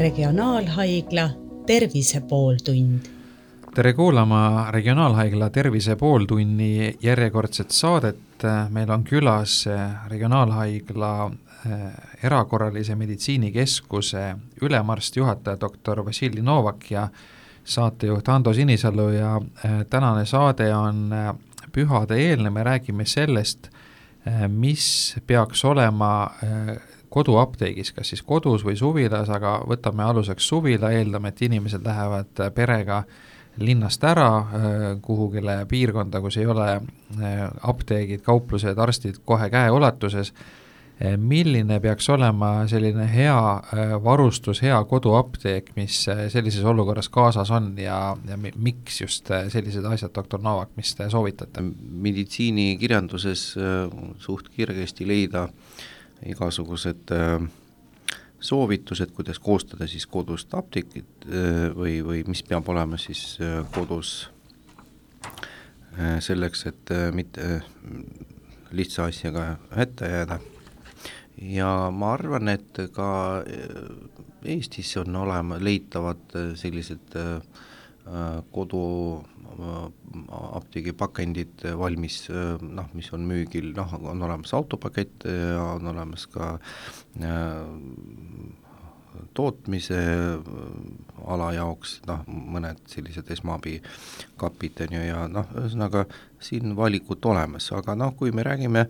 Regionaalhaigla Tervise pooltund. tere kuulama Regionaalhaigla Tervise pooltunni järjekordset saadet. meil on külas Regionaalhaigla eh, erakorralise meditsiinikeskuse ülemarst, juhataja doktor Vassiljev Novak ja saatejuht Ando Sinisalu ja eh, tänane saade on eh, pühade eelne, me räägime sellest, mis peaks olema koduapteegis, kas siis kodus või suvilas, aga võtame aluseks suvila, eeldame, et inimesed lähevad perega linnast ära äh, kuhugile piirkonda, kus ei ole äh, apteegid, kauplused, arstid kohe käeulatuses, äh, milline peaks olema selline hea varustus, hea koduapteek, mis sellises olukorras kaasas on ja, ja miks just sellised asjad, doktor Novak, mis te soovitate? meditsiinikirjanduses suht kergesti leida äh, igasugused äh, soovitused, kuidas koostada siis kodust apteekid äh, või, või mis peab olema siis äh, kodus selleks, et mitte lihtsa asjaga hätta jääda. ja ma arvan, et ka Eestis on olema, leitavad sellised kodu apteegipakendid valmis, noh, mis on müügil, noh, on olemas autopakett ja on olemas ka äh, tootmise ala jaoks noh, mõned sellised esmaabikapid on ju ja noh, ühesõnaga siin valikut olemas, aga noh, kui me räägime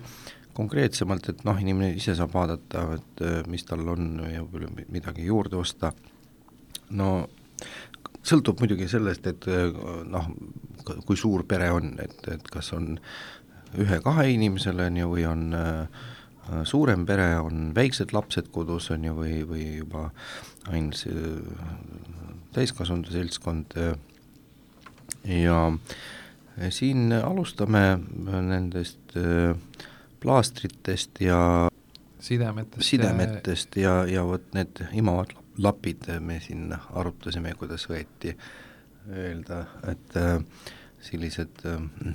konkreetsemalt, et noh, inimene ise saab vaadata, et mis tal on ja midagi juurde osta, no sõltub muidugi sellest, et noh, kui suur pere on, et, et kas on ühe-kahe inimesele, on ju, või on äh, suurem pere, on väiksed lapsed kodus, on ju, või, või juba ainult täiskasvanute seltskond ja siin alustame nendest äh, plaastritest ja sidemetest, sidemetest ja, ja vot need imavad lapid me siin arutasime, kuidas võeti öelda, et äh, sellised äh,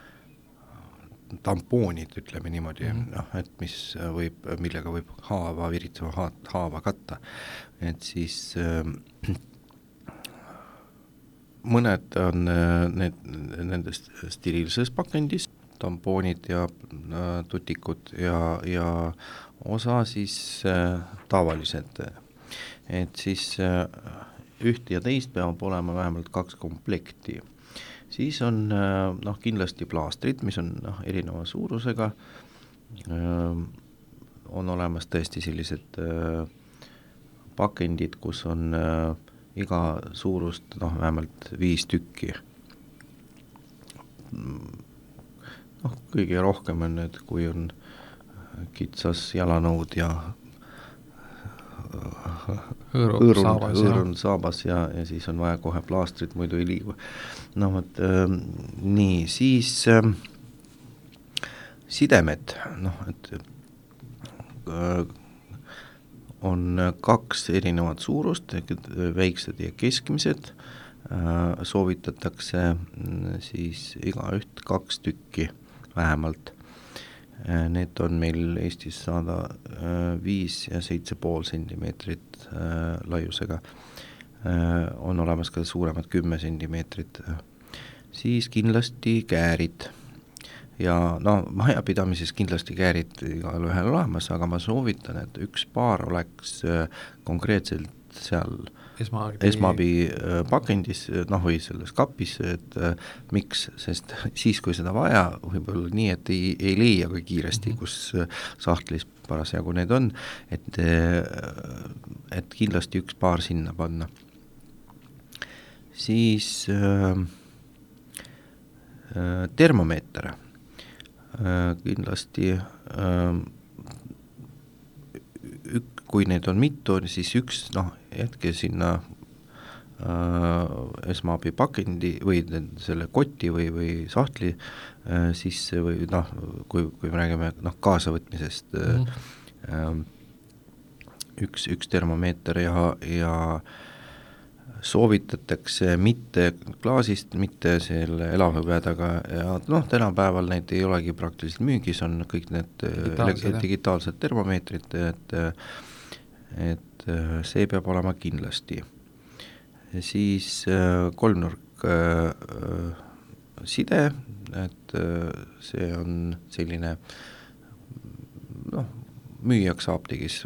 tampoonid, ütleme niimoodi mm, -hmm. noh, et mis võib, millega võib haava, viritava ha haava katta, et siis äh, mõned on äh, need, nendest steriilses pakendis, tampoonid ja tutikud ja, ja osa siis äh, tavalised äh, et siis äh, üht ja teist peab olema vähemalt kaks komplekti. siis on äh, noh, kindlasti plaastrid, mis on noh, erineva suurusega, äh, on olemas tõesti sellised pakendid, kus on iga suurust noh, vähemalt viis tükki. noh, kõige rohkem on need, kui on kitsas jalanõud ja hõõrunud, hõõrunud saabas ja, ja siis on vaja kohe plaastrit, muidu ei liigu. no vot äh, nii, siis äh, sidemed, noh et äh, on kaks erinevat suurust, et väiksed ja keskmised. Äh,, soovitatakse mm, siis igaüht kaks tükki vähemalt. Äh, need on meil Eestis saada äh, viis ja seitse pool sentimeetrit äh, laiusega. on olemas ka suuremad kümme sentimeetrit. siis kindlasti käärid ja no majapidamises kindlasti käärid igalühel olemas, aga ma soovitan, et üks paar oleks konkreetselt seal esmaabi, esmaabi äh, pakendis, noh või selles kapis, et äh, miks, sest siis, kui seda vaja, võib olla nii, et ei, ei leia ka kiiresti mm, -hmm. kus äh, sahtlis parasjagu need on, et et kindlasti üks paar sinna panna. siis äh, termomeeter äh,, kindlasti äh, ük-, kui neid on mitu, siis üks noh, jätke sinna äh, esmaabipakendi või selle koti või, või sahtli äh, sisse või noh, kui, kui me räägime noh, kaasavõtmisest mm, -hmm. äh, üks, üks termomeeter ja, ja soovitatakse mitte klaasist, mitte selle elavhõbedaga ja noh, tänapäeval neid ei olegi praktiliselt müügis, on kõik need digitaalsed, digitaalsed termomeetrid, et et äh, see peab olema kindlasti. siis äh, kolmnurk äh, side, et see on selline noh, müüjaks apteegis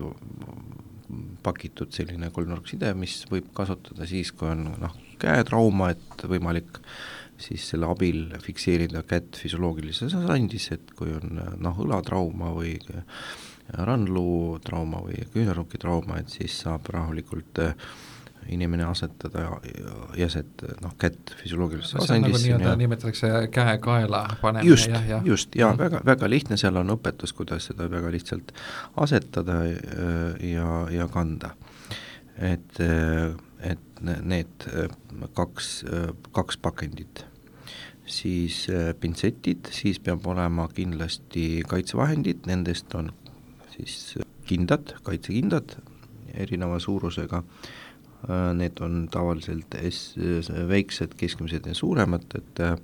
pakitud selline kolmnurkside, mis võib kasutada siis, kui on noh, käetrauma, et võimalik siis selle abil fikseerida kätt füsioloogilises asendis, et kui on noh, õlatrauma või randluutrauma või küünarnukitrauma, et siis saab rahulikult äh, inimene asetada jäset, noh, kätt füsioloogilisse asendisse. Nagu nimetatakse käe-kaela panemine. just, just, ja mm. väga, väga lihtne, seal on õpetus, kuidas seda väga lihtsalt asetada äh, ja, ja kanda. et, äh, et need äh, kaks, kaks pakendit siis pintsetid, siis peab olema kindlasti kaitsevahendid, nendest on siis kindad, kaitsekindad erineva suurusega Äh, need on tavaliselt S, väiksed, keskmised ja suuremad, et äh,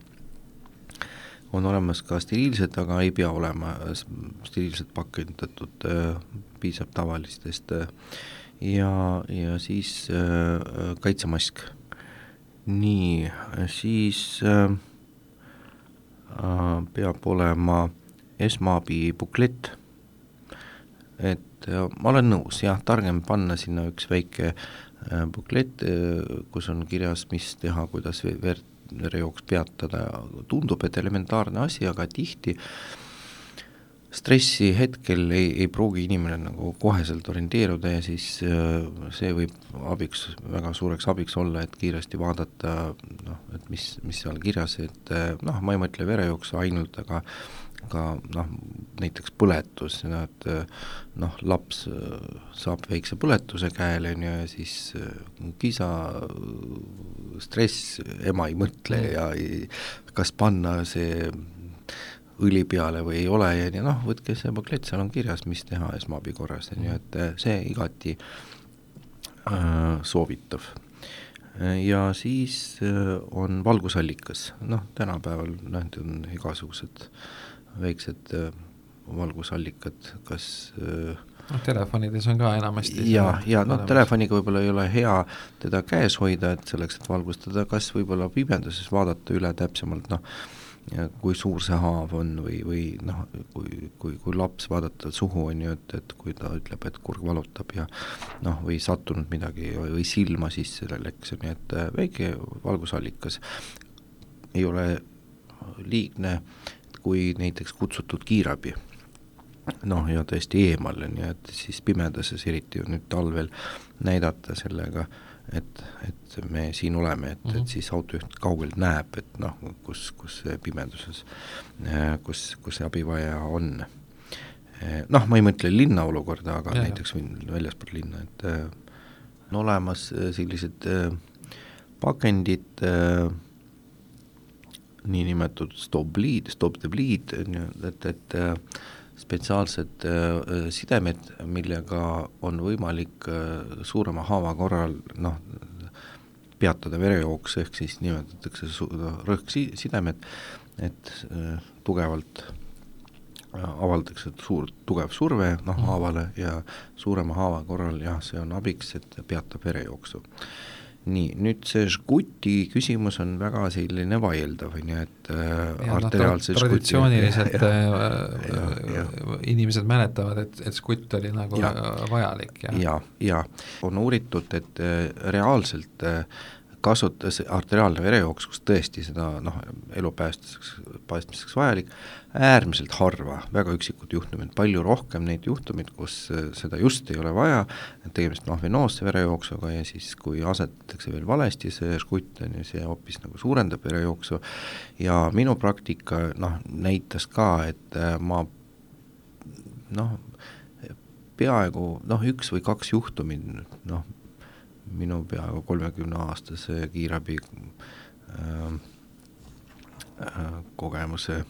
on olemas ka steriilsed, aga ei pea olema steriilselt pakendatud, äh, piisab tavalistest ja, ja siis kaitsemask. nii, siis peab olema esmaabi buklett, et ma olen nõus, jah, targem panna sinna üks väike äh, Äh, buklett, äh, kus on kirjas, mis teha, kuidas verd, verejooks peatada, tundub, et elementaarne asi, aga tihti stressi hetkel ei, ei pruugi inimene nagu koheselt orienteeruda ja siis äh, see võib abiks, väga suureks abiks olla, et kiiresti vaadata noh, et mis, mis seal kirjas, et noh, ma ei mõtle verejooksu ainult, aga ka noh, näiteks põletus, et noh, laps äh, saab väikse põletuse käele, on ju, ja siis äh, kisa, stress, ema ei mõtle mm. ja ei, kas panna see õli peale või ei ole ja nii, noh, võtke see paklett, seal on kirjas, mis teha esmaabi korras, on ju, et äh, see igati äh, soovitav. Ja siis on valgusallikas, noh tänapäeval noh, on igasugused äh, väiksed äh, valgusallikad, kas äh, noh, telefonides on ka enamasti ja, ja noh, telefoniga võib-olla ei ole hea teda käes hoida, et selleks, et valgustada, kas võib-olla pimeduses vaadata üle täpsemalt, noh, kui suur see haav on või, või noh, kui, kui, kui laps vaadata suhu, on ju, et, et kui ta ütleb, et kurg valutab ja noh, või sattunud midagi või, või silma sisse läks, nii et äh, väike valgusallikas ei ole liigne kui näiteks kutsutud kiirabi. noh, ja täiesti eemal, nii et siis pimedases, eriti nüüd talvel, näidata sellega, et, et me siin oleme, et mm, -hmm. et mhm. siis autojuht kaugelt näeb, et noh, kus, kus pimeduses, kus, kus see abivaja on. noh, ma ei mõtle linna olukorda, aga ja, näiteks väljaspool linna, et on olemas sellised pakendid äh, niinimetatud stop bleed, stop the bleed, et, et äh, spetsiaalsed äh, sidemed, millega on võimalik äh, suurema haava korral noh, peatada verejooks, ehk siis nimetatakse su-, rõhksidemed, et tugevalt avaldatakse suur, tugev surve noh, haavale ja suurema haava korral jah, see on abiks, et peatab verejooksu nii, nüüd see žguti küsimus on väga selline vaieldav, on ju, et äh, arteriaalse no, traditsiooniliselt äh, äh, inimesed mäletavad, et, et žgutt oli nagu ja. vajalik ja ja, ja on uuritud, et äh, reaalselt äh, kasutas arteriaalne verejooks, kus tõesti seda noh, elu päästuseks, päästmiseks vajalik, äärmiselt harva, väga üksikud juhtumid, palju rohkem neid juhtumeid, kus äh, seda just ei ole vaja, tegemist noh, venoosse verejooksuga ja siis, kui asetatakse veel valesti see žgutt, on ju, see hoopis nagu suurendab verejooksu. Ja minu praktika noh, näitas ka, et äh, ma noh, peaaegu noh, üks või kaks juhtumit noh, minu peaaegu kolmekümneaastase kiirabi äh, äh, kogemuse äh,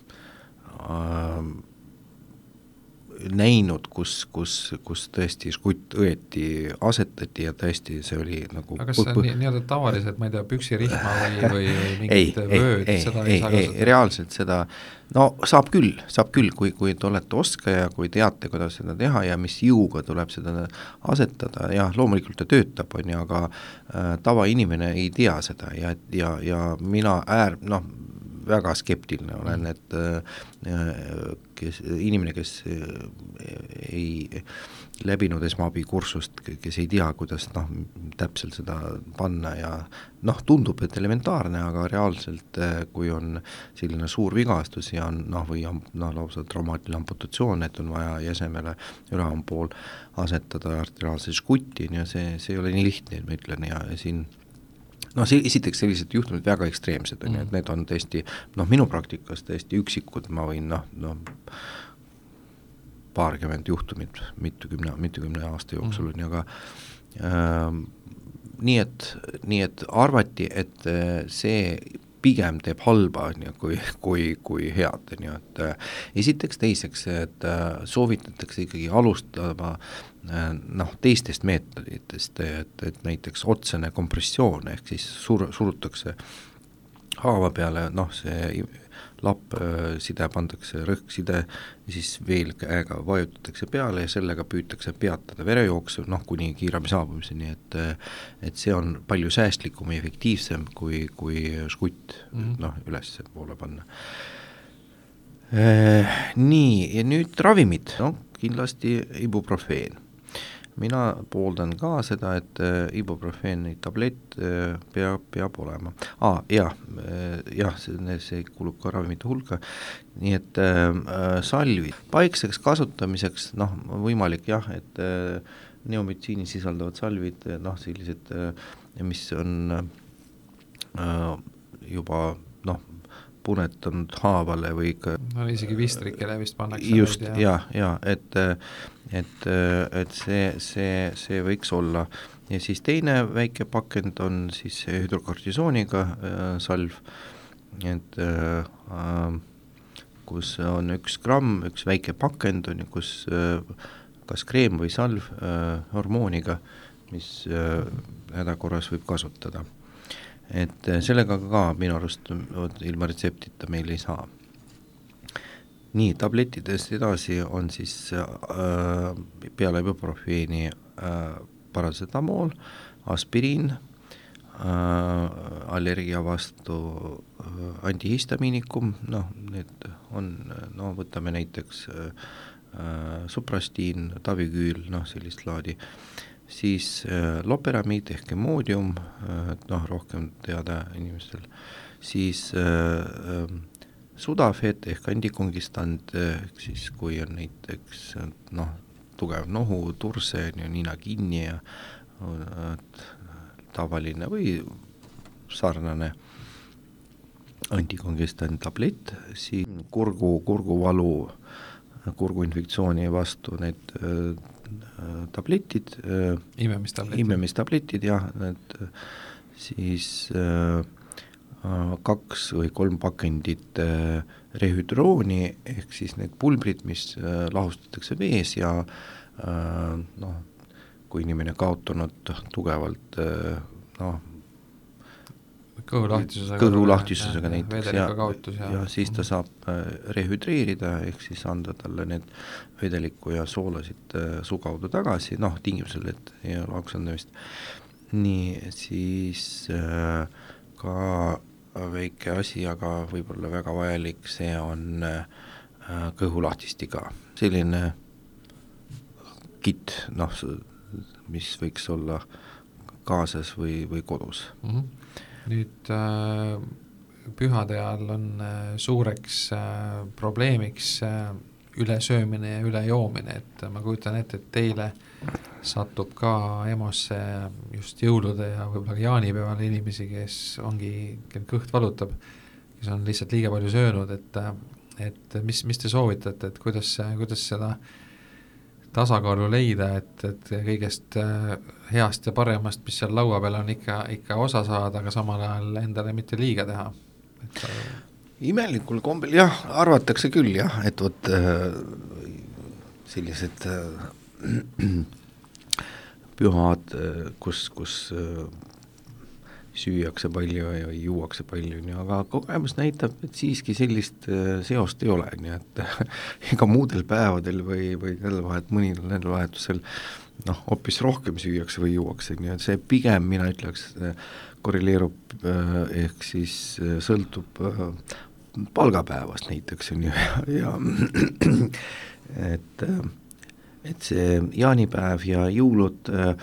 näinud, kus, kus, kus tõesti žgutt õieti asetati ja tõesti see oli nagu aga kas see on nii, nii-öelda tavalised, ma ei tea, püksirihma või, või mingid ei, vööd, seda ei, ei saa kasutada? reaalselt seda, no saab küll, saab küll, kui, kui te olete oskaja, kui teate, kuidas seda teha ja mis jõuga tuleb seda asetada, jah, loomulikult ta töötab, on ju, aga äh, tavainimene ei tea seda ja, ja, ja mina äär-, noh, väga skeptiline olen, et äh, kes, inimene, kes äh, ei läbinud esmaabikursust, kes ei tea, kuidas noh, täpselt seda panna ja noh, tundub, et elementaarne, aga reaalselt äh, kui on selline suur vigastus ja on noh, või on noh, lausa traumaatiline amputatsioon, et on vaja jäsemele üleval pool asetada arteriaalse žgutti, on ju, see, see ei ole nii lihtne, ma ütlen, ja siin noh, see, esiteks sellised juhtumid väga ekstreemsed, on ju, et need on tõesti noh, minu praktikas täiesti üksikud, ma võin noh, noh paarkümmend juhtumit mitukümne, mitukümne aasta jooksul on ju, aga äh, nii et, nii et arvati, et äh, see pigem teeb halba, on ju, kui, kui, kui head, on ju, et äh, esiteks, teiseks, et äh, soovitatakse ikkagi alustada äh, noh, teistest meetoditest, et, et näiteks otsene kompressioon, ehk siis sur-, surutakse haava peale, noh, see lappside pandakse rõhkside, siis veel käega vajutatakse peale ja sellega püütakse peatada verejooksu, noh, kuni kiirabi saabumiseni, et et see on palju säästlikum ja efektiivsem kui, kui žgutt mm -hmm. noh, ülespoole panna. Nii, ja nüüd ravimid, noh, kindlasti ibuprofeen mina pooldan ka seda, et äh, ibuprofeeni tablett äh, peab, peab olema ah,. jah äh,, jah, see, see kuulub ka ravimite hulka, nii et äh, salvid paikseks kasutamiseks, noh, võimalik jah, et äh, neometsiini sisaldavad salvid, noh, sellised mis on äh, juba noh, punetanud haavale või ikka no isegi vistrikele vist pannakse just, ja, ja et et, et see, see, see võiks olla. Ja siis teine väike pakend on siis hüdrokortisooniga äh, salv, et äh, kus on üks gramm, üks väike pakend on ju, kus äh, kas kreem või salv äh, hormooniga, mis äh, hädakorras võib kasutada et äh, sellega ka minu arust ilma retseptita meil ei saa. nii, tablettidest edasi on siis äh, peale ibuprofeeni äh, paratsetamool, aspiriin äh,, allergia vastu äh, antihistamiinikum, noh, need on, no võtame näiteks äh, äh suprastiin, taviküül, noh, sellist laadi äh, siis äh, loperamiid ehk Imodium äh,, noh, rohkem teada inimestel, siis äh, äh, Sudafed ehk antikongistant, ehk siis kui on näiteks noh, tugev nohu, turse, on ju, nina kinni ja tavaline või sarnane antikongistant tablett, siis kurgu, kurguvalu, kurguinfektsiooni vastu need tabletid äh, imemistabletid, imemistabletid jah, need siis äh, kaks või kolm pakendit äh, rehüdrooni, ehk siis need pulbrid, mis äh, lahustatakse vees ja äh, noh, kui inimene kaotanud tugevalt äh, noh, kõhulahtisusega kõhulahtisusega näiteks ja, ja, ja siis ta saab äh, rehüdreerida, ehk siis anda talle need vedelikku ja soolasid äh, suu kaudu tagasi, noh, tingimusel, et ei ole oksendamist. nii, siis äh, ka väike asi, aga võib-olla väga vajalik, see on kõhulahtistiga, selline kitt, noh, mis võiks olla kaasas või, või kodus mm. -hmm nüüd äh, pühade ajal on äh, suureks äh, probleemiks ülesöömine ja ülejoomine, et ma kujutan ette, et teile satub ka EMO-sse just jõulude ja võib-olla ka jaanipäeval inimesi, kes ongi, kel kõht valutab, kes on lihtsalt liiga palju söönud, et et mis, mis te soovitate, et kuidas, kuidas seda äh, tasakaalu leida, et, et kõigest äh, heast ja paremast, mis seal laua peal on, ikka, ikka osa saada, aga samal ajal endale mitte liiga teha, et imelikul kombel jah, arvatakse küll jah, et vot äh, sellised äh, pühad, kus, kus süüakse palju ja juuakse palju, on ju, aga kogemus näitab, et siiski sellist seost ei ole, nii et ega muudel päevadel või, või nädalavahet, mõnil nädalavahetusel noh, hoopis rohkem süüakse või juuakse, nii et see pigem, mina ütleks, korreleerub ehk siis sõltub palgapäevast näiteks, on ju, ja, ja et et see jaanipäev ja jõulud äh,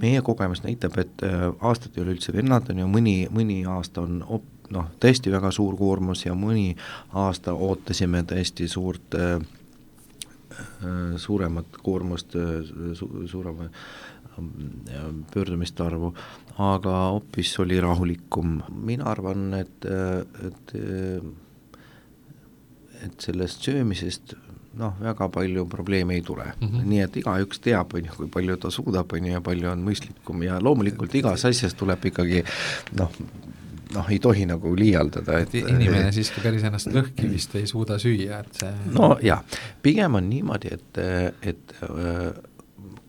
meie kogemus näitab, et äh, aastad ei ole üldse vennad, on ju, mõni, mõni aasta on op-, noh, tõesti väga suur koormus ja mõni aasta ootasime tõesti suurt äh, äh suuremat koormust su,, suurema pöördumiste arvu, aga hoopis oli rahulikum, mina arvan, et, et et sellest söömisest noh, väga palju probleeme ei tule. Mm, -hmm. nii et igaüks teab, on ju, kui palju ta suudab, on ju, ja palju on mõistlikum. Ja loomulikult igas asjas tuleb ikkagi noh, noh, ei tohi nagu liialdada, et inimene siiski päris ennast lõhki vist ei suuda süüa, et see no jaa, pigem on niimoodi, et, et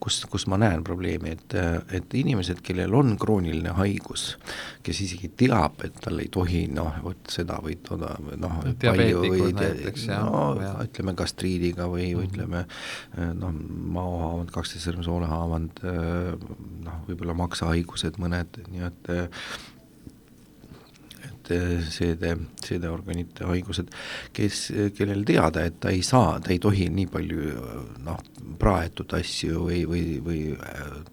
kus, kus ma näen probleemi, et, et inimesed, kellel on krooniline haigus, kes isegi teab, et tal ei tohi noh, vot seda või toda, noh, palju või näiteks, no ja. ütleme gastriidiga või mm, -hmm. ütleme noh, maohaavand, kaksteist sõrme soolehaavand, noh, võib-olla maksahaigused mõned, nii et et seede, seedeorganite haigused, kes, kellel teada, et ta ei saa, ta ei tohi nii palju noh, praetud asju või, või, või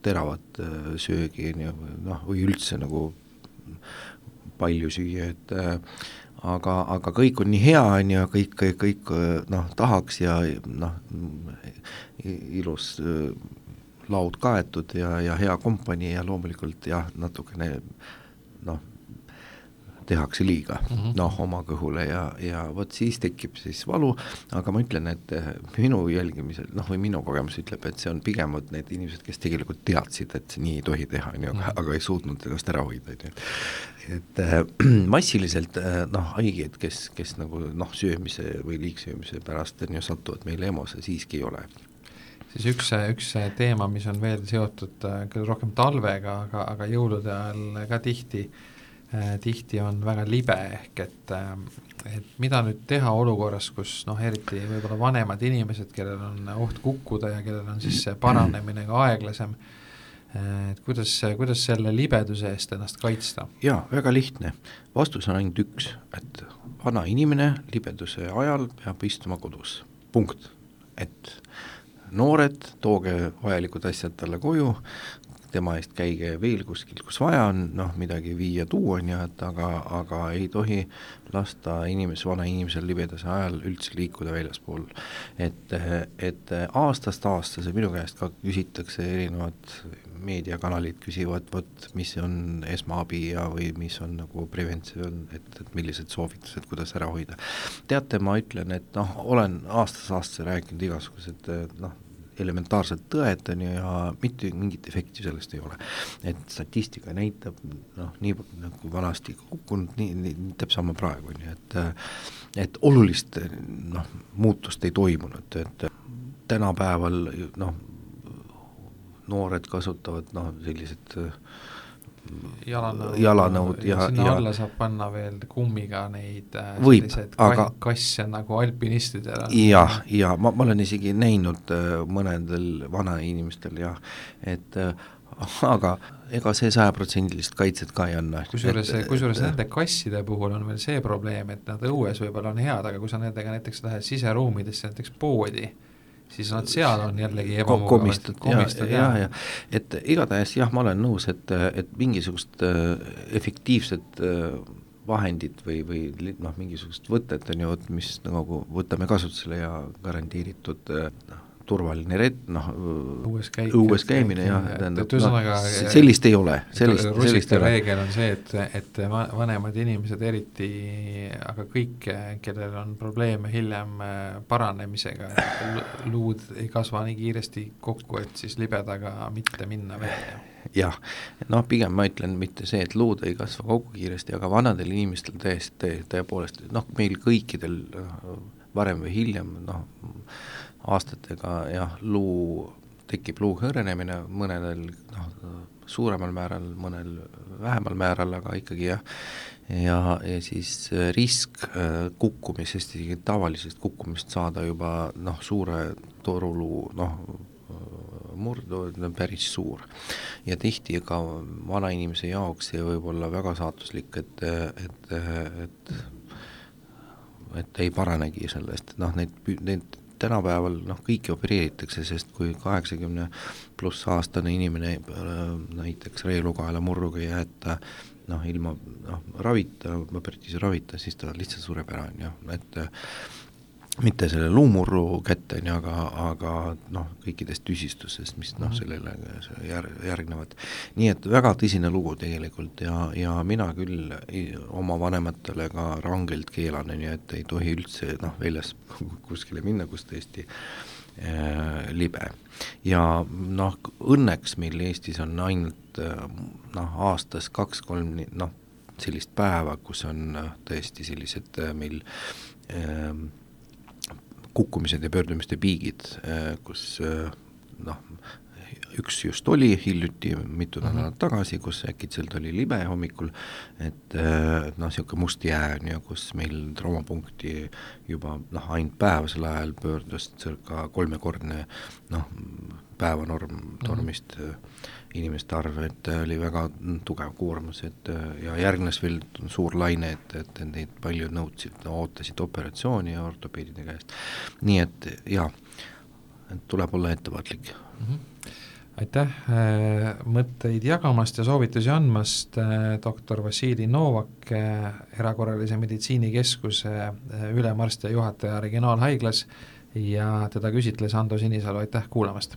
teravat äh, söögi, on ju, noh, või üldse nagu palju süüa, et äh, aga, aga kõik on nii hea, on ju, kõik, kõik, kõik noh, tahaks ja noh, ilus äh, laud kaetud ja, ja hea kompanii ja loomulikult jah, natukene noh, tehakse liiga mm -hmm. noh, oma kõhule ja, ja vot siis tekib siis valu, aga ma ütlen, et eh, minu jälgimisel, noh või minu kogemus ütleb, et see on pigem vot need inimesed, kes tegelikult teadsid, et nii ei tohi teha, on ju, aga, mhm. aga ei suutnud ennast ära hoida, on ju, et et äh, massiliselt äh, noh, haigeid, kes, kes nagu noh, söömise või liigsöömise pärast on ju satuvad meile EMO-sse, siiski ei ole siis üks, üks teema, mis on veel seotud küll rohkem talvega, aga, aga jõulude ajal ka tihti Äh, tihti on väga libe, ehk et, äh, et mida nüüd teha olukorras, kus noh, eriti võib-olla vanemad inimesed, kellel on oht kukkuda ja kellel on siis see paranemine ka aeglasem, äh, et kuidas, kuidas selle libeduse eest ennast kaitsta? jaa, väga lihtne, vastus on ainult üks, et vana inimene libeduse ajal peab istuma kodus, punkt. et noored, tooge vajalikud asjad talle koju, tema eest käige veel kuskil, kus vaja on, noh, midagi viia-tuua, on ju, et aga, aga ei tohi lasta inimese, vana inimesel libedase ajal üldse liikuda väljaspool. et, et aastast aastasse minu käest ka küsitakse erinevad meediakanalid küsivad, vot mis on esmaabi ja, või mis on nagu preventsioon, et, et millised soovitused, kuidas ära hoida. teate, ma ütlen, et noh, olen aastast aastasse rääkinud igasugused noh, elementaarsed tõed, on ju, ja mitte mingit efekti sellest ei ole. et statistika näitab noh, nii nagu vanasti kukkunud, nii, nii, nii täpselt sama praegu, on ju, et et olulist noh, muutust ei toimunud, et tänapäeval noh, noored kasutavad noh, sellised äh, jalanõud, jalanõud ja, ja sinna ja alla saab panna veel kummiga neid äh, võib, aga kasse nagu alpinistidel on. jah, ja ma, ma olen isegi näinud äh, mõnedel vanainimestel jah, et äh, aga ega see sajaprotsendilist kaitset ka ei anna. kusjuures, kusjuures nende kasside puhul on veel see probleem, et nad õues võib-olla on head, aga kui sa nendega näiteks lähed siseruumidesse, näiteks poodi, siis nad seal on jällegi ebamugavad. komistad ja, ja, ja et igatahes jah, ma olen nõus, et, et mingisugust äh, efektiivset äh, vahendit või, või noh, mingisugust võtet on ju, mis nagu võtame kasutusele ja garanteeritud noh, turvaline ret-, noh, õues, käik, õues käimine jah, tähendab, ühesõnaga no, sellist ei ole, sellist, sellist ei ole. reegel on see, et, et vanemad inimesed eriti, aga kõik, kellel on probleeme hiljem äh, paranemisega, luud ei kasva nii kiiresti kokku, et siis libedaga mitte minna välja jah, noh, pigem ma ütlen mitte see, et luud ei kasva kokku kiiresti, aga vanadel inimestel täiesti, tõepoolest, noh, meil kõikidel varem või hiljem, noh, aastatega jah, luu, tekib luu hõrenemine, mõnedel noh, suuremal määral, mõnel vähemal määral, aga ikkagi jah, ja, ja siis risk kukkumisest, isegi tavalisest kukkumist saada juba noh, suure toruluu noh, murdu, on päris suur. ja tihti ka vanainimese jaoks see võib olla väga saatuslik, et, et, et et ei paranegi sellest, noh neid, neid tänapäeval noh, kõiki opereeritakse, sest kui kaheksakümne pluss aastane inimene näiteks reelukaela murruga ei jäeta noh, ilma noh, ravita, operatiivse ravita, siis ta lihtsalt sureb ära, on ju, et mitte selle luumurru kätte, on ju, aga, aga noh, kõikidest tüsistustest, mis noh, mhm. sellele jär-, järgnevad. nii et väga tõsine lugu tegelikult ja, ja mina küll oma vanematele ka rangelt keelan, on ju, et ei tohi üldse noh, väljas kuskile minna, kus tõesti äh, libe. ja noh, õnneks meil Eestis on ainult äh, noh, aastas kaks-kolm noh, sellist päeva, kus on äh, tõesti sellised äh, meil äh, kukkumised ja pöördumiste piigid, äh, kus äh, noh, üks just oli hiljuti, mitu mhm. nädalat tagasi, kus äkitselt oli libe hommikul, et äh, noh, niisugune must jää on ju, kus meil traumapunkti juba noh, ainult päevasel ajal pöördus circa kolmekordne noh, päevanorm tormist mm -hmm inimeste arv, et oli väga tugev koormus, et ja järgnes veel suur laine, et, et neid paljud nõudsid, ootasid operatsiooni ortopeedide käest. nii et jaa, tuleb olla ettevaatlik mm. -hmm aitäh äh, mõtteid jagamast ja soovitusi andmast, äh, doktor Vassili Novak, äh, erakorralise meditsiinikeskuse ülemarst ja juhataja Regionaalhaiglas ja teda küsitles Ando Sinisalu, aitäh kuulamast!